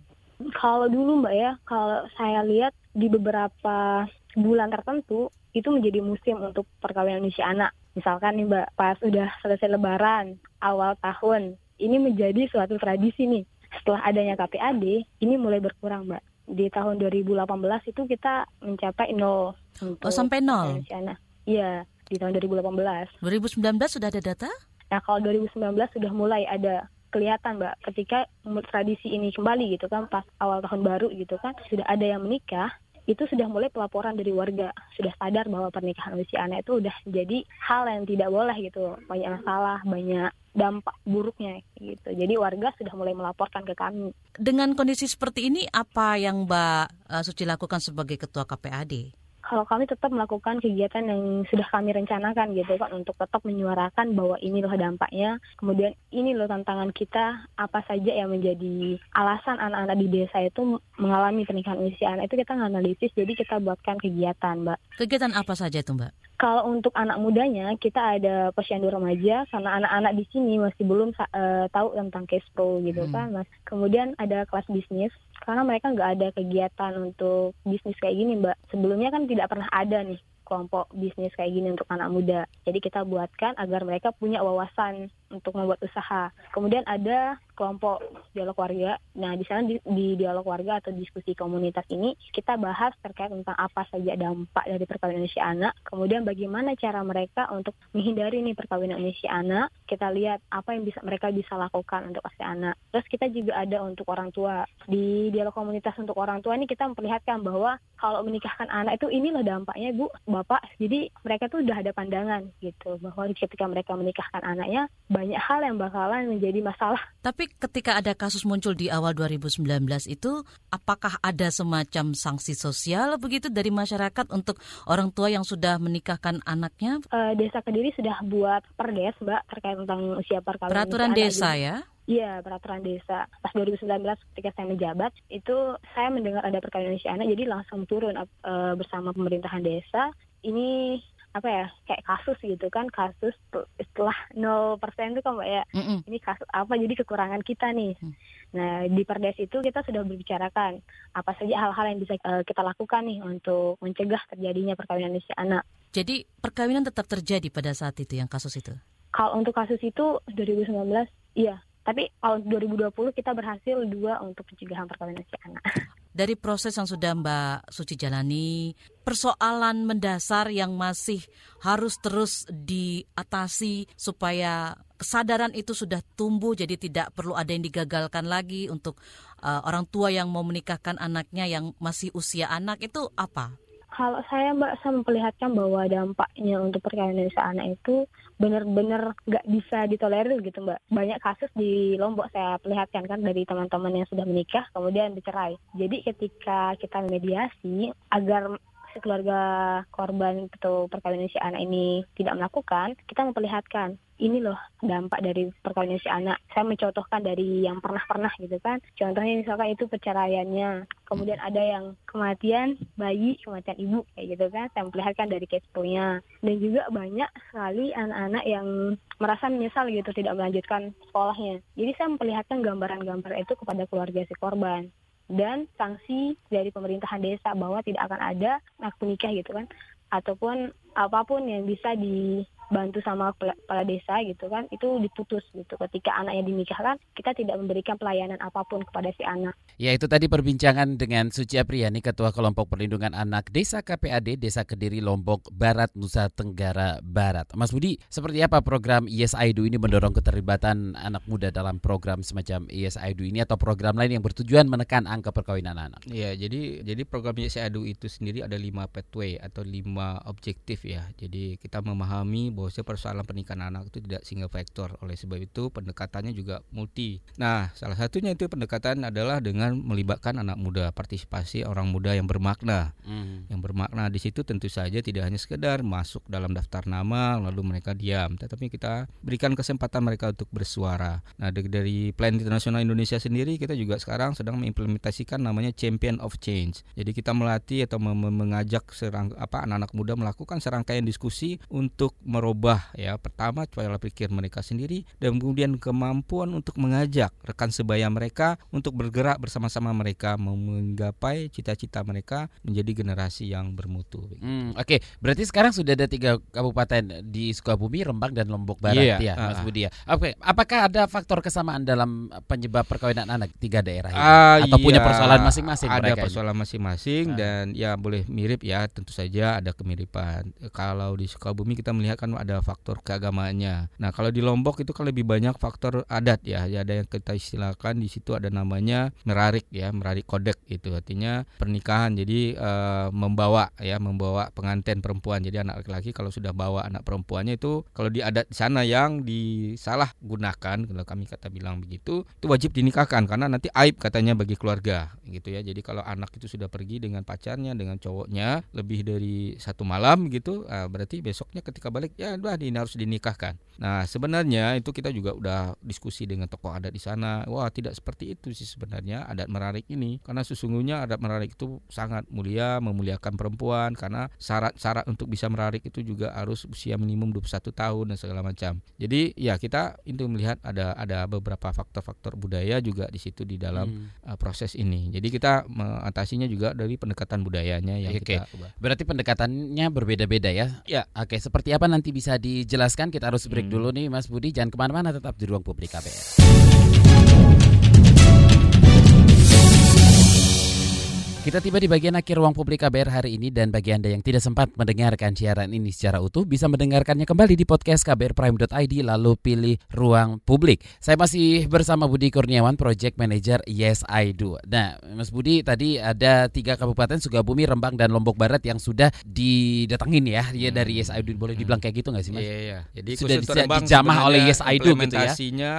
Kalau dulu Mbak ya, kalau saya lihat di beberapa bulan tertentu itu menjadi musim untuk perkawinan usia anak. Misalkan nih Mbak, pas udah selesai lebaran, awal tahun, ini menjadi suatu tradisi nih. Setelah adanya KPAD, ini mulai berkurang Mbak di tahun 2018 itu kita mencapai nol. Oh sampai nol? Iya di tahun 2018. 2019 sudah ada data? Nah kalau 2019 sudah mulai ada kelihatan mbak ketika tradisi ini kembali gitu kan pas awal tahun baru gitu kan sudah ada yang menikah itu sudah mulai pelaporan dari warga sudah sadar bahwa pernikahan usia anak itu udah jadi hal yang tidak boleh gitu banyak masalah banyak dampak buruknya gitu. Jadi warga sudah mulai melaporkan ke kami. Dengan kondisi seperti ini apa yang Mbak uh, Suci lakukan sebagai ketua KPAD kalau kami tetap melakukan kegiatan yang sudah kami rencanakan gitu kan untuk tetap menyuarakan bahwa ini loh dampaknya. Kemudian ini loh tantangan kita apa saja yang menjadi alasan anak-anak di desa itu mengalami pernikahan usia anak. Itu kita analisis jadi kita buatkan kegiatan mbak. Kegiatan apa saja itu mbak kalau untuk anak mudanya kita ada posyandu remaja karena anak-anak di sini masih belum uh, tahu tentang cash pro gitu hmm. kan mas. Kemudian ada kelas bisnis karena mereka nggak ada kegiatan untuk bisnis kayak gini mbak. Sebelumnya kan tidak pernah ada nih kelompok bisnis kayak gini untuk anak muda. Jadi kita buatkan agar mereka punya wawasan untuk membuat usaha. Kemudian ada kelompok dialog warga. Nah, di sana di, di dialog warga atau diskusi komunitas ini kita bahas terkait tentang apa saja dampak dari perkawinan usia anak, kemudian bagaimana cara mereka untuk menghindari nih perkawinan usia anak. Kita lihat apa yang bisa mereka bisa lakukan untuk usia anak. Terus kita juga ada untuk orang tua. Di dialog komunitas untuk orang tua ini kita memperlihatkan bahwa kalau menikahkan anak itu inilah dampaknya Bu, Bapak. Jadi mereka tuh udah ada pandangan gitu bahwa ketika mereka menikahkan anaknya banyak hal yang bakalan menjadi masalah. Tapi ketika ada kasus muncul di awal 2019 itu apakah ada semacam sanksi sosial begitu dari masyarakat untuk orang tua yang sudah menikahkan anaknya? Uh, desa Kediri sudah buat perdes Mbak terkait tentang usia perkawinan. Peraturan desa ya? Iya, peraturan desa. Pas 2019 ketika saya menjabat, itu saya mendengar ada perkawinan usia anak, jadi langsung turun uh, bersama pemerintahan desa. Ini apa ya kayak kasus gitu kan kasus setelah 0% itu kan ya. Mm -mm. ini kasus apa jadi kekurangan kita nih. Mm. nah di perdes itu kita sudah berbicarakan apa saja hal-hal yang bisa uh, kita lakukan nih untuk mencegah terjadinya perkawinan usia anak. Jadi perkawinan tetap terjadi pada saat itu yang kasus itu? Kalau untuk kasus itu 2019 iya. Tapi kalau 2020 kita berhasil dua untuk pencegahan perkawinan usia anak [laughs] dari proses yang sudah Mbak Suci jalani, persoalan mendasar yang masih harus terus diatasi supaya kesadaran itu sudah tumbuh jadi tidak perlu ada yang digagalkan lagi untuk uh, orang tua yang mau menikahkan anaknya yang masih usia anak itu apa? Kalau saya Mbak saya memperlihatkan bahwa dampaknya untuk perkawinan anak itu benar-benar nggak bisa ditolerir gitu mbak. Banyak kasus di lombok saya perlihatkan kan dari teman-teman yang sudah menikah kemudian bercerai jadi ketika kita mediasi agar keluarga korban atau perkawinan si anak ini tidak melakukan, kita memperlihatkan ini loh dampak dari perkawinan si anak. Saya mencontohkan dari yang pernah-pernah gitu kan. Contohnya misalkan itu perceraiannya, kemudian ada yang kematian bayi, kematian ibu kayak gitu kan. Saya memperlihatkan dari case nya Dan juga banyak sekali anak-anak yang merasa menyesal gitu tidak melanjutkan sekolahnya. Jadi saya memperlihatkan gambaran-gambar itu kepada keluarga si korban dan sanksi dari pemerintahan desa bahwa tidak akan ada akad nikah gitu kan. Ataupun apa pun yang bisa di bantu sama kepala desa gitu kan itu diputus gitu ketika anaknya dinikahkan kita tidak memberikan pelayanan apa pun kepada si anak. Ya itu tadi perbincangan dengan Suci Apriani Ketua Kelompok Perlindungan Anak Desa KPAD Desa Kediri Lombok Barat Nusa Tenggara Barat. Mas Budi, seperti apa program Yes I Do ini mendorong keterlibatan anak muda dalam program semacam Yes I Do ini atau program lain yang bertujuan menekan angka perkawinan anak? Ya jadi jadi program Yes I Do itu sendiri ada lima pathway atau lima objektif ya. Jadi kita memahami bahwa persoalan pernikahan anak itu tidak single factor. Oleh sebab itu pendekatannya juga multi. Nah, salah satunya itu pendekatan adalah dengan melibatkan anak muda, partisipasi orang muda yang bermakna. Hmm. Yang bermakna di situ tentu saja tidak hanya sekedar masuk dalam daftar nama lalu mereka diam, tetapi kita berikan kesempatan mereka untuk bersuara. Nah, dari Plan Internasional Indonesia sendiri kita juga sekarang sedang mengimplementasikan namanya Champion of Change. Jadi kita melatih atau mengajak serang apa anak-anak muda melakukan serangkaian diskusi untuk merubah merubah ya pertama pola pikir mereka sendiri dan kemudian kemampuan untuk mengajak rekan sebaya mereka untuk bergerak bersama-sama mereka menggapai cita-cita mereka menjadi generasi yang bermutu. Hmm, Oke, okay. berarti sekarang sudah ada tiga kabupaten di Sukabumi, Rembang dan Lombok Barat yeah, ya, Mas uh, Budi ya. Oke, okay. apakah ada faktor kesamaan dalam penyebab perkawinan anak tiga daerah ini? Uh, atau iya, punya persoalan masing-masing? Ada persoalan masing-masing uh. dan ya boleh mirip ya, tentu saja ada kemiripan. Kalau di Sukabumi kita melihat kan ada faktor keagamaannya. Nah, kalau di Lombok itu kan lebih banyak faktor adat ya. ya ada yang kita istilahkan di situ ada namanya merarik ya, merarik kodek itu artinya pernikahan. Jadi uh, membawa ya, membawa pengantin perempuan. Jadi anak laki-laki kalau sudah bawa anak perempuannya itu kalau di adat sana yang disalah gunakan kalau kami kata bilang begitu, itu wajib dinikahkan karena nanti aib katanya bagi keluarga gitu ya. Jadi kalau anak itu sudah pergi dengan pacarnya dengan cowoknya lebih dari satu malam gitu, uh, berarti besoknya ketika balik ya udah ini harus dinikahkan. Nah, sebenarnya itu kita juga udah diskusi dengan tokoh adat di sana. Wah, tidak seperti itu sih sebenarnya adat merarik ini. Karena sesungguhnya adat merarik itu sangat mulia, memuliakan perempuan karena syarat-syarat untuk bisa merarik itu juga harus usia minimum 21 tahun dan segala macam. Jadi, ya kita itu melihat ada ada beberapa faktor-faktor budaya juga di situ di dalam hmm. uh, proses ini. Jadi kita mengatasinya juga dari pendekatan budayanya yang Oke. kita ubah. Berarti pendekatannya berbeda-beda ya? Ya. Oke, seperti apa nanti bisa dijelaskan? Kita harus break hmm. dulu nih Mas Budi. Jangan ke mana-mana, tetap di ruang publik KPR. Kita tiba di bagian akhir ruang publik KBR hari ini dan bagi Anda yang tidak sempat mendengarkan siaran ini secara utuh bisa mendengarkannya kembali di podcast kbrprime.id lalu pilih ruang publik. Saya masih bersama Budi Kurniawan, Project Manager Yes I Do. Nah, Mas Budi tadi ada tiga kabupaten Sukabumi, Rembang dan Lombok Barat yang sudah didatengin ya, ya hmm. dari Yes I Do. Boleh dibilang kayak gitu nggak sih Mas? Iya, iya. Jadi sudah Rembang dijamah oleh Yes I Do gitu ya.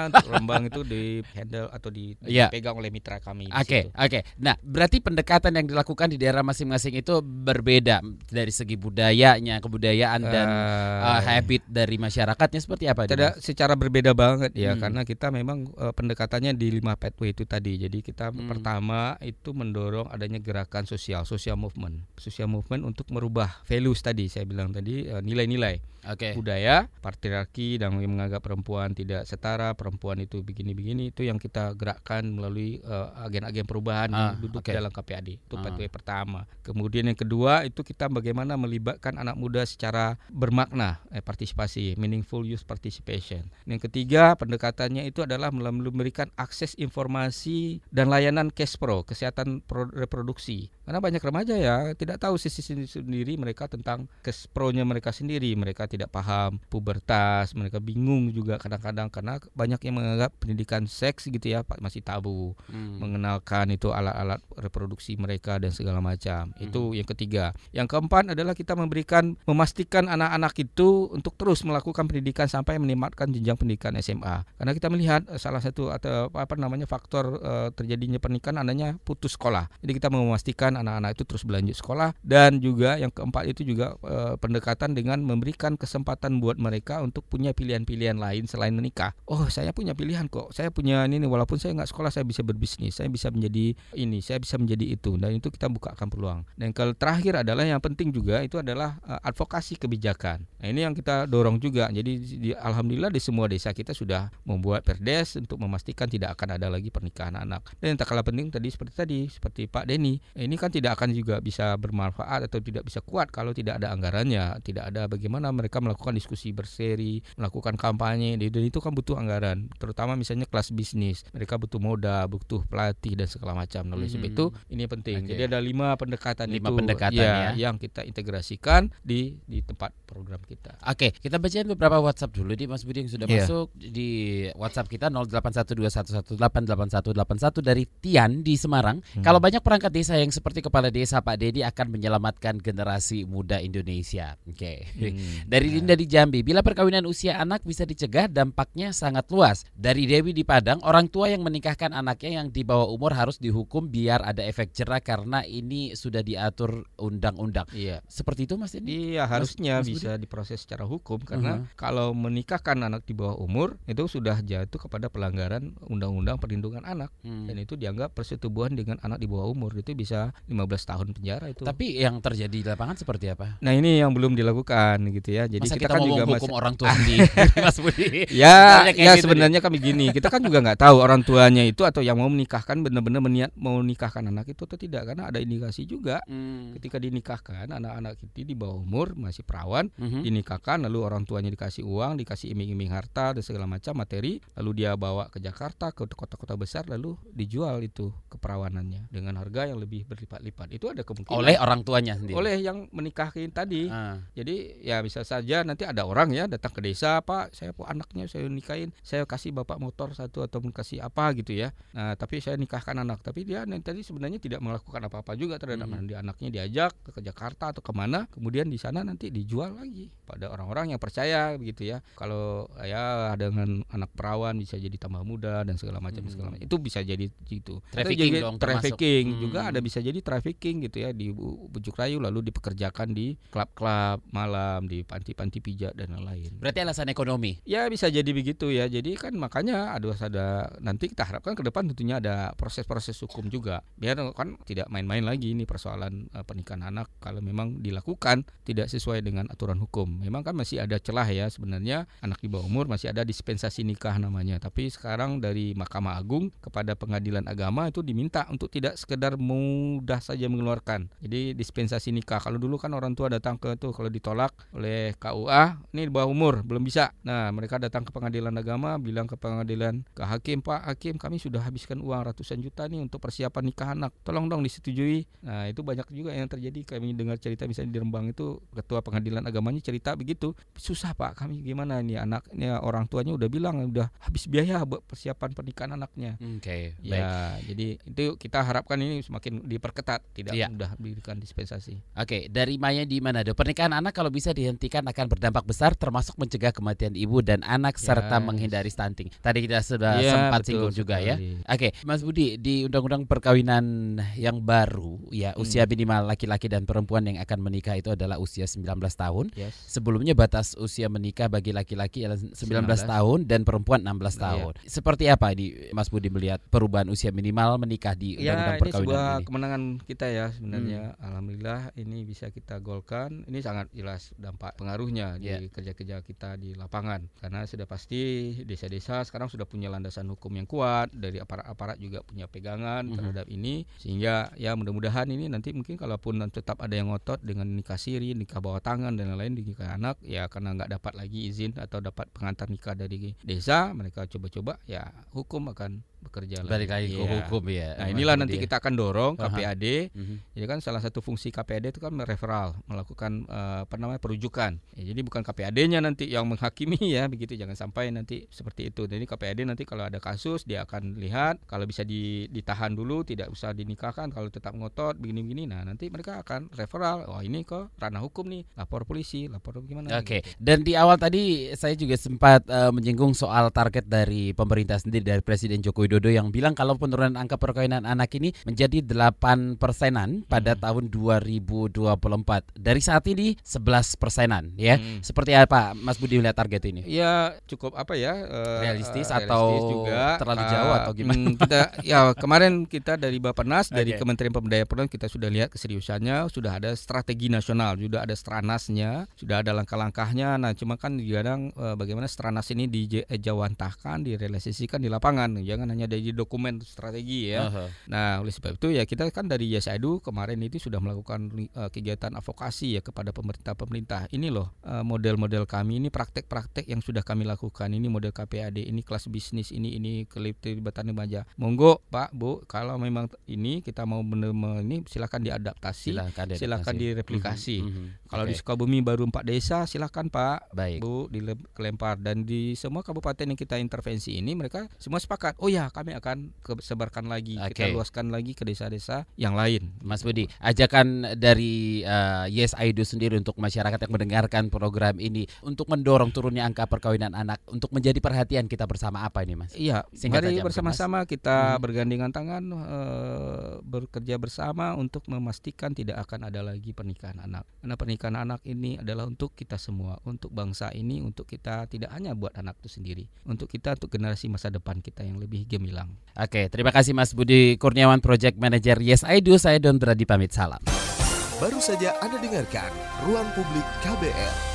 Rembang itu di handle atau di, iya. dipegang oleh mitra kami. Oke, okay, oke. Okay. Nah, berarti pendekatan kegiatan yang dilakukan di daerah masing-masing itu berbeda dari segi budayanya, kebudayaan dan uh, habit dari masyarakatnya seperti apa? Tidak secara berbeda banget ya, hmm. karena kita memang uh, pendekatannya di lima pathway itu tadi. Jadi kita hmm. pertama itu mendorong adanya gerakan sosial, social movement, social movement untuk merubah values tadi saya bilang tadi nilai-nilai okay. budaya, patriarki dan menganggap perempuan tidak setara, perempuan itu begini-begini itu yang kita gerakkan melalui agen-agen uh, perubahan ah, yang duduk okay. dalam KPAD itu uh. pathway pertama. Kemudian yang kedua itu kita bagaimana melibatkan anak muda secara bermakna eh, partisipasi, meaningful youth participation. Yang ketiga pendekatannya itu adalah memberikan akses informasi dan layanan cash pro, kesehatan reproduksi. Karena banyak remaja ya tidak tahu sisi sendiri mereka tentang cash pro-nya mereka sendiri, mereka tidak paham pubertas, mereka bingung juga kadang-kadang karena banyak yang menganggap pendidikan seks gitu ya masih tabu, hmm. mengenalkan itu alat-alat reproduksi mereka mereka dan segala macam. Hmm. Itu yang ketiga. Yang keempat adalah kita memberikan memastikan anak-anak itu untuk terus melakukan pendidikan sampai menikmatkan jenjang pendidikan SMA. Karena kita melihat uh, salah satu atau apa namanya faktor uh, terjadinya pernikahan adanya putus sekolah. Jadi kita memastikan anak-anak itu terus berlanjut sekolah dan juga yang keempat itu juga uh, pendekatan dengan memberikan kesempatan buat mereka untuk punya pilihan-pilihan lain selain menikah. Oh, saya punya pilihan kok. Saya punya ini walaupun saya nggak sekolah saya bisa berbisnis, saya bisa menjadi ini, saya bisa menjadi itu dan itu kita bukakan peluang. Dan kalau terakhir adalah yang penting juga itu adalah uh, advokasi kebijakan. Nah, ini yang kita dorong juga. Jadi di, alhamdulillah di semua desa kita sudah membuat perdes untuk memastikan tidak akan ada lagi pernikahan anak. Dan yang tak kalah penting tadi seperti tadi seperti Pak Denny, ini kan tidak akan juga bisa bermanfaat atau tidak bisa kuat kalau tidak ada anggarannya, tidak ada bagaimana mereka melakukan diskusi berseri, melakukan kampanye dan itu kan butuh anggaran, terutama misalnya kelas bisnis. Mereka butuh modal, butuh pelatih dan segala macam. Nah, oleh sebab hmm. itu ini penting penting. Okay. Jadi ada lima pendekatan lima itu pendekatan ya, ya yang kita integrasikan di di tempat program kita. Oke, okay, kita bacain beberapa WhatsApp dulu di Mas Budi yang sudah yeah. masuk di WhatsApp kita 081211888181 dari Tian di Semarang. Hmm. Kalau banyak perangkat desa yang seperti kepala desa Pak Dedi akan menyelamatkan generasi muda Indonesia. Oke. Okay. Hmm. dari ya. Dinda di Jambi, bila perkawinan usia anak bisa dicegah dampaknya sangat luas. Dari Dewi di Padang, orang tua yang menikahkan anaknya yang di bawah umur harus dihukum biar ada efek jerah karena ini sudah diatur undang-undang. Iya. Seperti itu Mas ini? Iya, harusnya Mas bisa diproses secara hukum karena uh -huh. kalau menikahkan anak di bawah umur itu sudah jatuh kepada pelanggaran undang-undang perlindungan anak hmm. dan itu dianggap persetubuhan dengan anak di bawah umur itu bisa 15 tahun penjara itu. Tapi yang terjadi di lapangan seperti apa? Nah, ini yang belum dilakukan gitu ya. Jadi Masa kita, kita kan juga masih orang tua [laughs] sendiri [laughs] Mas Budi. ya, ya gitu sebenarnya kami gini, kita kan juga nggak tahu orang tuanya itu atau yang mau menikahkan benar-benar meniat mau menikahkan anak itu atau tidak tidak karena ada indikasi juga. Hmm. ketika dinikahkan anak-anak itu di bawah umur masih perawan hmm. dinikahkan lalu orang tuanya dikasih uang dikasih iming-iming harta dan segala macam materi lalu dia bawa ke Jakarta ke kota-kota besar lalu dijual itu keperawanannya dengan harga yang lebih berlipat-lipat. Itu ada kemungkinan. Oleh orang tuanya sendiri. Oleh yang menikahkan tadi. Ah. jadi ya bisa saja nanti ada orang ya datang ke desa pak saya anaknya saya nikahin saya kasih bapak motor satu atau kasih apa gitu ya. Nah tapi saya nikahkan anak. Tapi dia tadi sebenarnya tidak melakukan apa-apa juga terhadap hmm. anaknya diajak ke Jakarta atau ke mana kemudian di sana nanti dijual lagi pada orang-orang yang percaya begitu ya. Kalau ya dengan anak perawan bisa jadi tambah muda dan segala macam hmm. segala macam. Itu bisa jadi gitu. Trafficking dong trafficking hmm. juga ada bisa jadi trafficking gitu ya di bujuk rayu lalu dipekerjakan di klub-klub malam di panti-panti pijat dan lain-lain. Berarti alasan ekonomi? Ya bisa jadi begitu ya. Jadi kan makanya ada ada nanti kita harapkan ke depan tentunya ada proses-proses hukum juga. Biar kan tidak main-main lagi. Ini persoalan uh, pernikahan anak. Kalau memang dilakukan tidak sesuai dengan aturan hukum. Memang kan masih ada celah ya. Sebenarnya anak di bawah umur masih ada dispensasi nikah namanya. Tapi sekarang dari Mahkamah Agung kepada pengadilan agama itu diminta untuk tidak sekedar mudah saja mengeluarkan. Jadi dispensasi nikah. Kalau dulu kan orang tua datang ke tuh kalau ditolak oleh KUA ini di bawah umur belum bisa. Nah mereka datang ke pengadilan agama bilang ke pengadilan ke hakim Pak hakim kami sudah habiskan uang ratusan juta nih untuk persiapan nikah anak. Tolong dong disetujui. Nah itu banyak juga yang terjadi. Kami dengar cerita misalnya di Rembang itu ketua pengadilan agamanya cerita begitu. Susah Pak kami gimana ini anaknya orang tuanya udah bilang udah habis biaya buat persiapan pernikahan anaknya. Oke okay, ya baik. jadi itu kita harapkan ini semakin diperketat tidak ya. mudah diberikan dispensasi. Oke okay, dari Maya di mana do pernikahan anak kalau bisa dihentikan akan berdampak besar termasuk mencegah kematian ibu dan anak ya. serta menghindari stunting. Tadi kita sudah ya, sempat singgung juga ya. oke okay, Mas Budi di undang-undang perkawinan yang baru ya hmm. usia minimal laki-laki dan perempuan yang akan menikah itu adalah usia 19 tahun yes. sebelumnya batas usia menikah bagi laki-laki adalah 19, 19 tahun dan perempuan 16 iya. tahun seperti apa ini Mas Budi melihat perubahan usia minimal menikah di ya, undang-undang ya, perkawinan ini sebuah ini? kemenangan kita ya sebenarnya hmm. alhamdulillah ini bisa kita golkan ini sangat jelas dampak pengaruhnya yeah. di ya. kerja-kerja kita di lapangan karena sudah pasti desa-desa sekarang sudah punya landasan hukum yang kuat dari aparat-aparat juga punya pegangan mm -hmm. terhadap ini sehingga ya mudah-mudahan ini nanti mungkin kalaupun tetap ada yang ngotot dengan nikah siri, nikah bawah tangan dan lain-lain nikah anak ya karena nggak dapat lagi izin atau dapat pengantar nikah dari desa mereka coba-coba ya hukum akan bekerja balik lagi ke ya. hukum ya. Nah, inilah nanti dia. kita akan dorong KPAD. Uh -huh. Jadi kan salah satu fungsi KPAD itu kan mereferal, melakukan uh, apa namanya perujukan. Ya, jadi bukan KPAD-nya nanti yang menghakimi [laughs] ya, begitu jangan sampai nanti seperti itu. Jadi KPAD nanti kalau ada kasus dia akan lihat kalau bisa di, ditahan dulu, tidak usah dinikahkan, kalau tetap ngotot begini-begini. Nah, nanti mereka akan referal. Oh, ini kok ranah hukum nih, lapor polisi, lapor gimana. Oke. Okay. Gitu. Dan di awal tadi saya juga sempat uh, menyinggung soal target dari pemerintah sendiri dari Presiden Jokowi Widodo yang bilang kalau penurunan angka perkawinan anak ini menjadi 8 persenan pada hmm. tahun 2024. Dari saat ini 11 persenan ya. Hmm. Seperti apa Mas Budi melihat target ini? Ya cukup apa ya? Uh, realistis uh, atau realistis juga. terlalu jauh atau gimana? Hmm, kita ya kemarin kita dari Bappenas okay. [laughs] dari Kementerian Pemberdayaan kita sudah lihat keseriusannya, sudah ada strategi nasional, sudah ada stranasnya, sudah ada langkah-langkahnya. Nah, cuma kan kadang uh, bagaimana stranas ini dijawantahkan, direalisasikan di lapangan. Jangan hanya hanya dari dokumen strategi ya. Uh-huh. Nah, oleh sebab itu ya kita kan dari Yesaidu kemarin itu sudah melakukan uh, kegiatan advokasi ya kepada pemerintah-pemerintah. Ini loh uh, model-model kami ini praktek-praktek yang sudah kami lakukan. Ini model KPAD, ini kelas bisnis, ini ini keterlibatan remaja. Monggo Pak, Bu, kalau memang ini kita mau benar ini silakan diadaptasi, silakan, diadaptasi. silakan direplikasi. Uh-huh. Uh-huh. Kalau okay. di Sukabumi baru empat desa, silakan Pak, Baik. Bu, dilempar dan di semua kabupaten yang kita intervensi ini mereka semua sepakat. Oh ya, kami akan sebarkan lagi, okay. kita luaskan lagi ke desa-desa yang lain. Mas Budi, ajakan dari uh, Yes I Do sendiri untuk masyarakat yang mendengarkan program ini untuk mendorong turunnya angka perkawinan anak untuk menjadi perhatian kita bersama apa ini, Mas? Iya, mari bersama-sama kita hmm. bergandengan tangan uh, bekerja bersama untuk memastikan tidak akan ada lagi pernikahan anak. Karena pernikahan anak ini adalah untuk kita semua, untuk bangsa ini, untuk kita tidak hanya buat anak itu sendiri, untuk kita untuk generasi masa depan kita yang lebih gemilang. Oke, terima kasih Mas Budi Kurniawan Project Manager Yes I Do. Saya Don Brady pamit salam. Baru saja Anda dengarkan Ruang Publik KBR.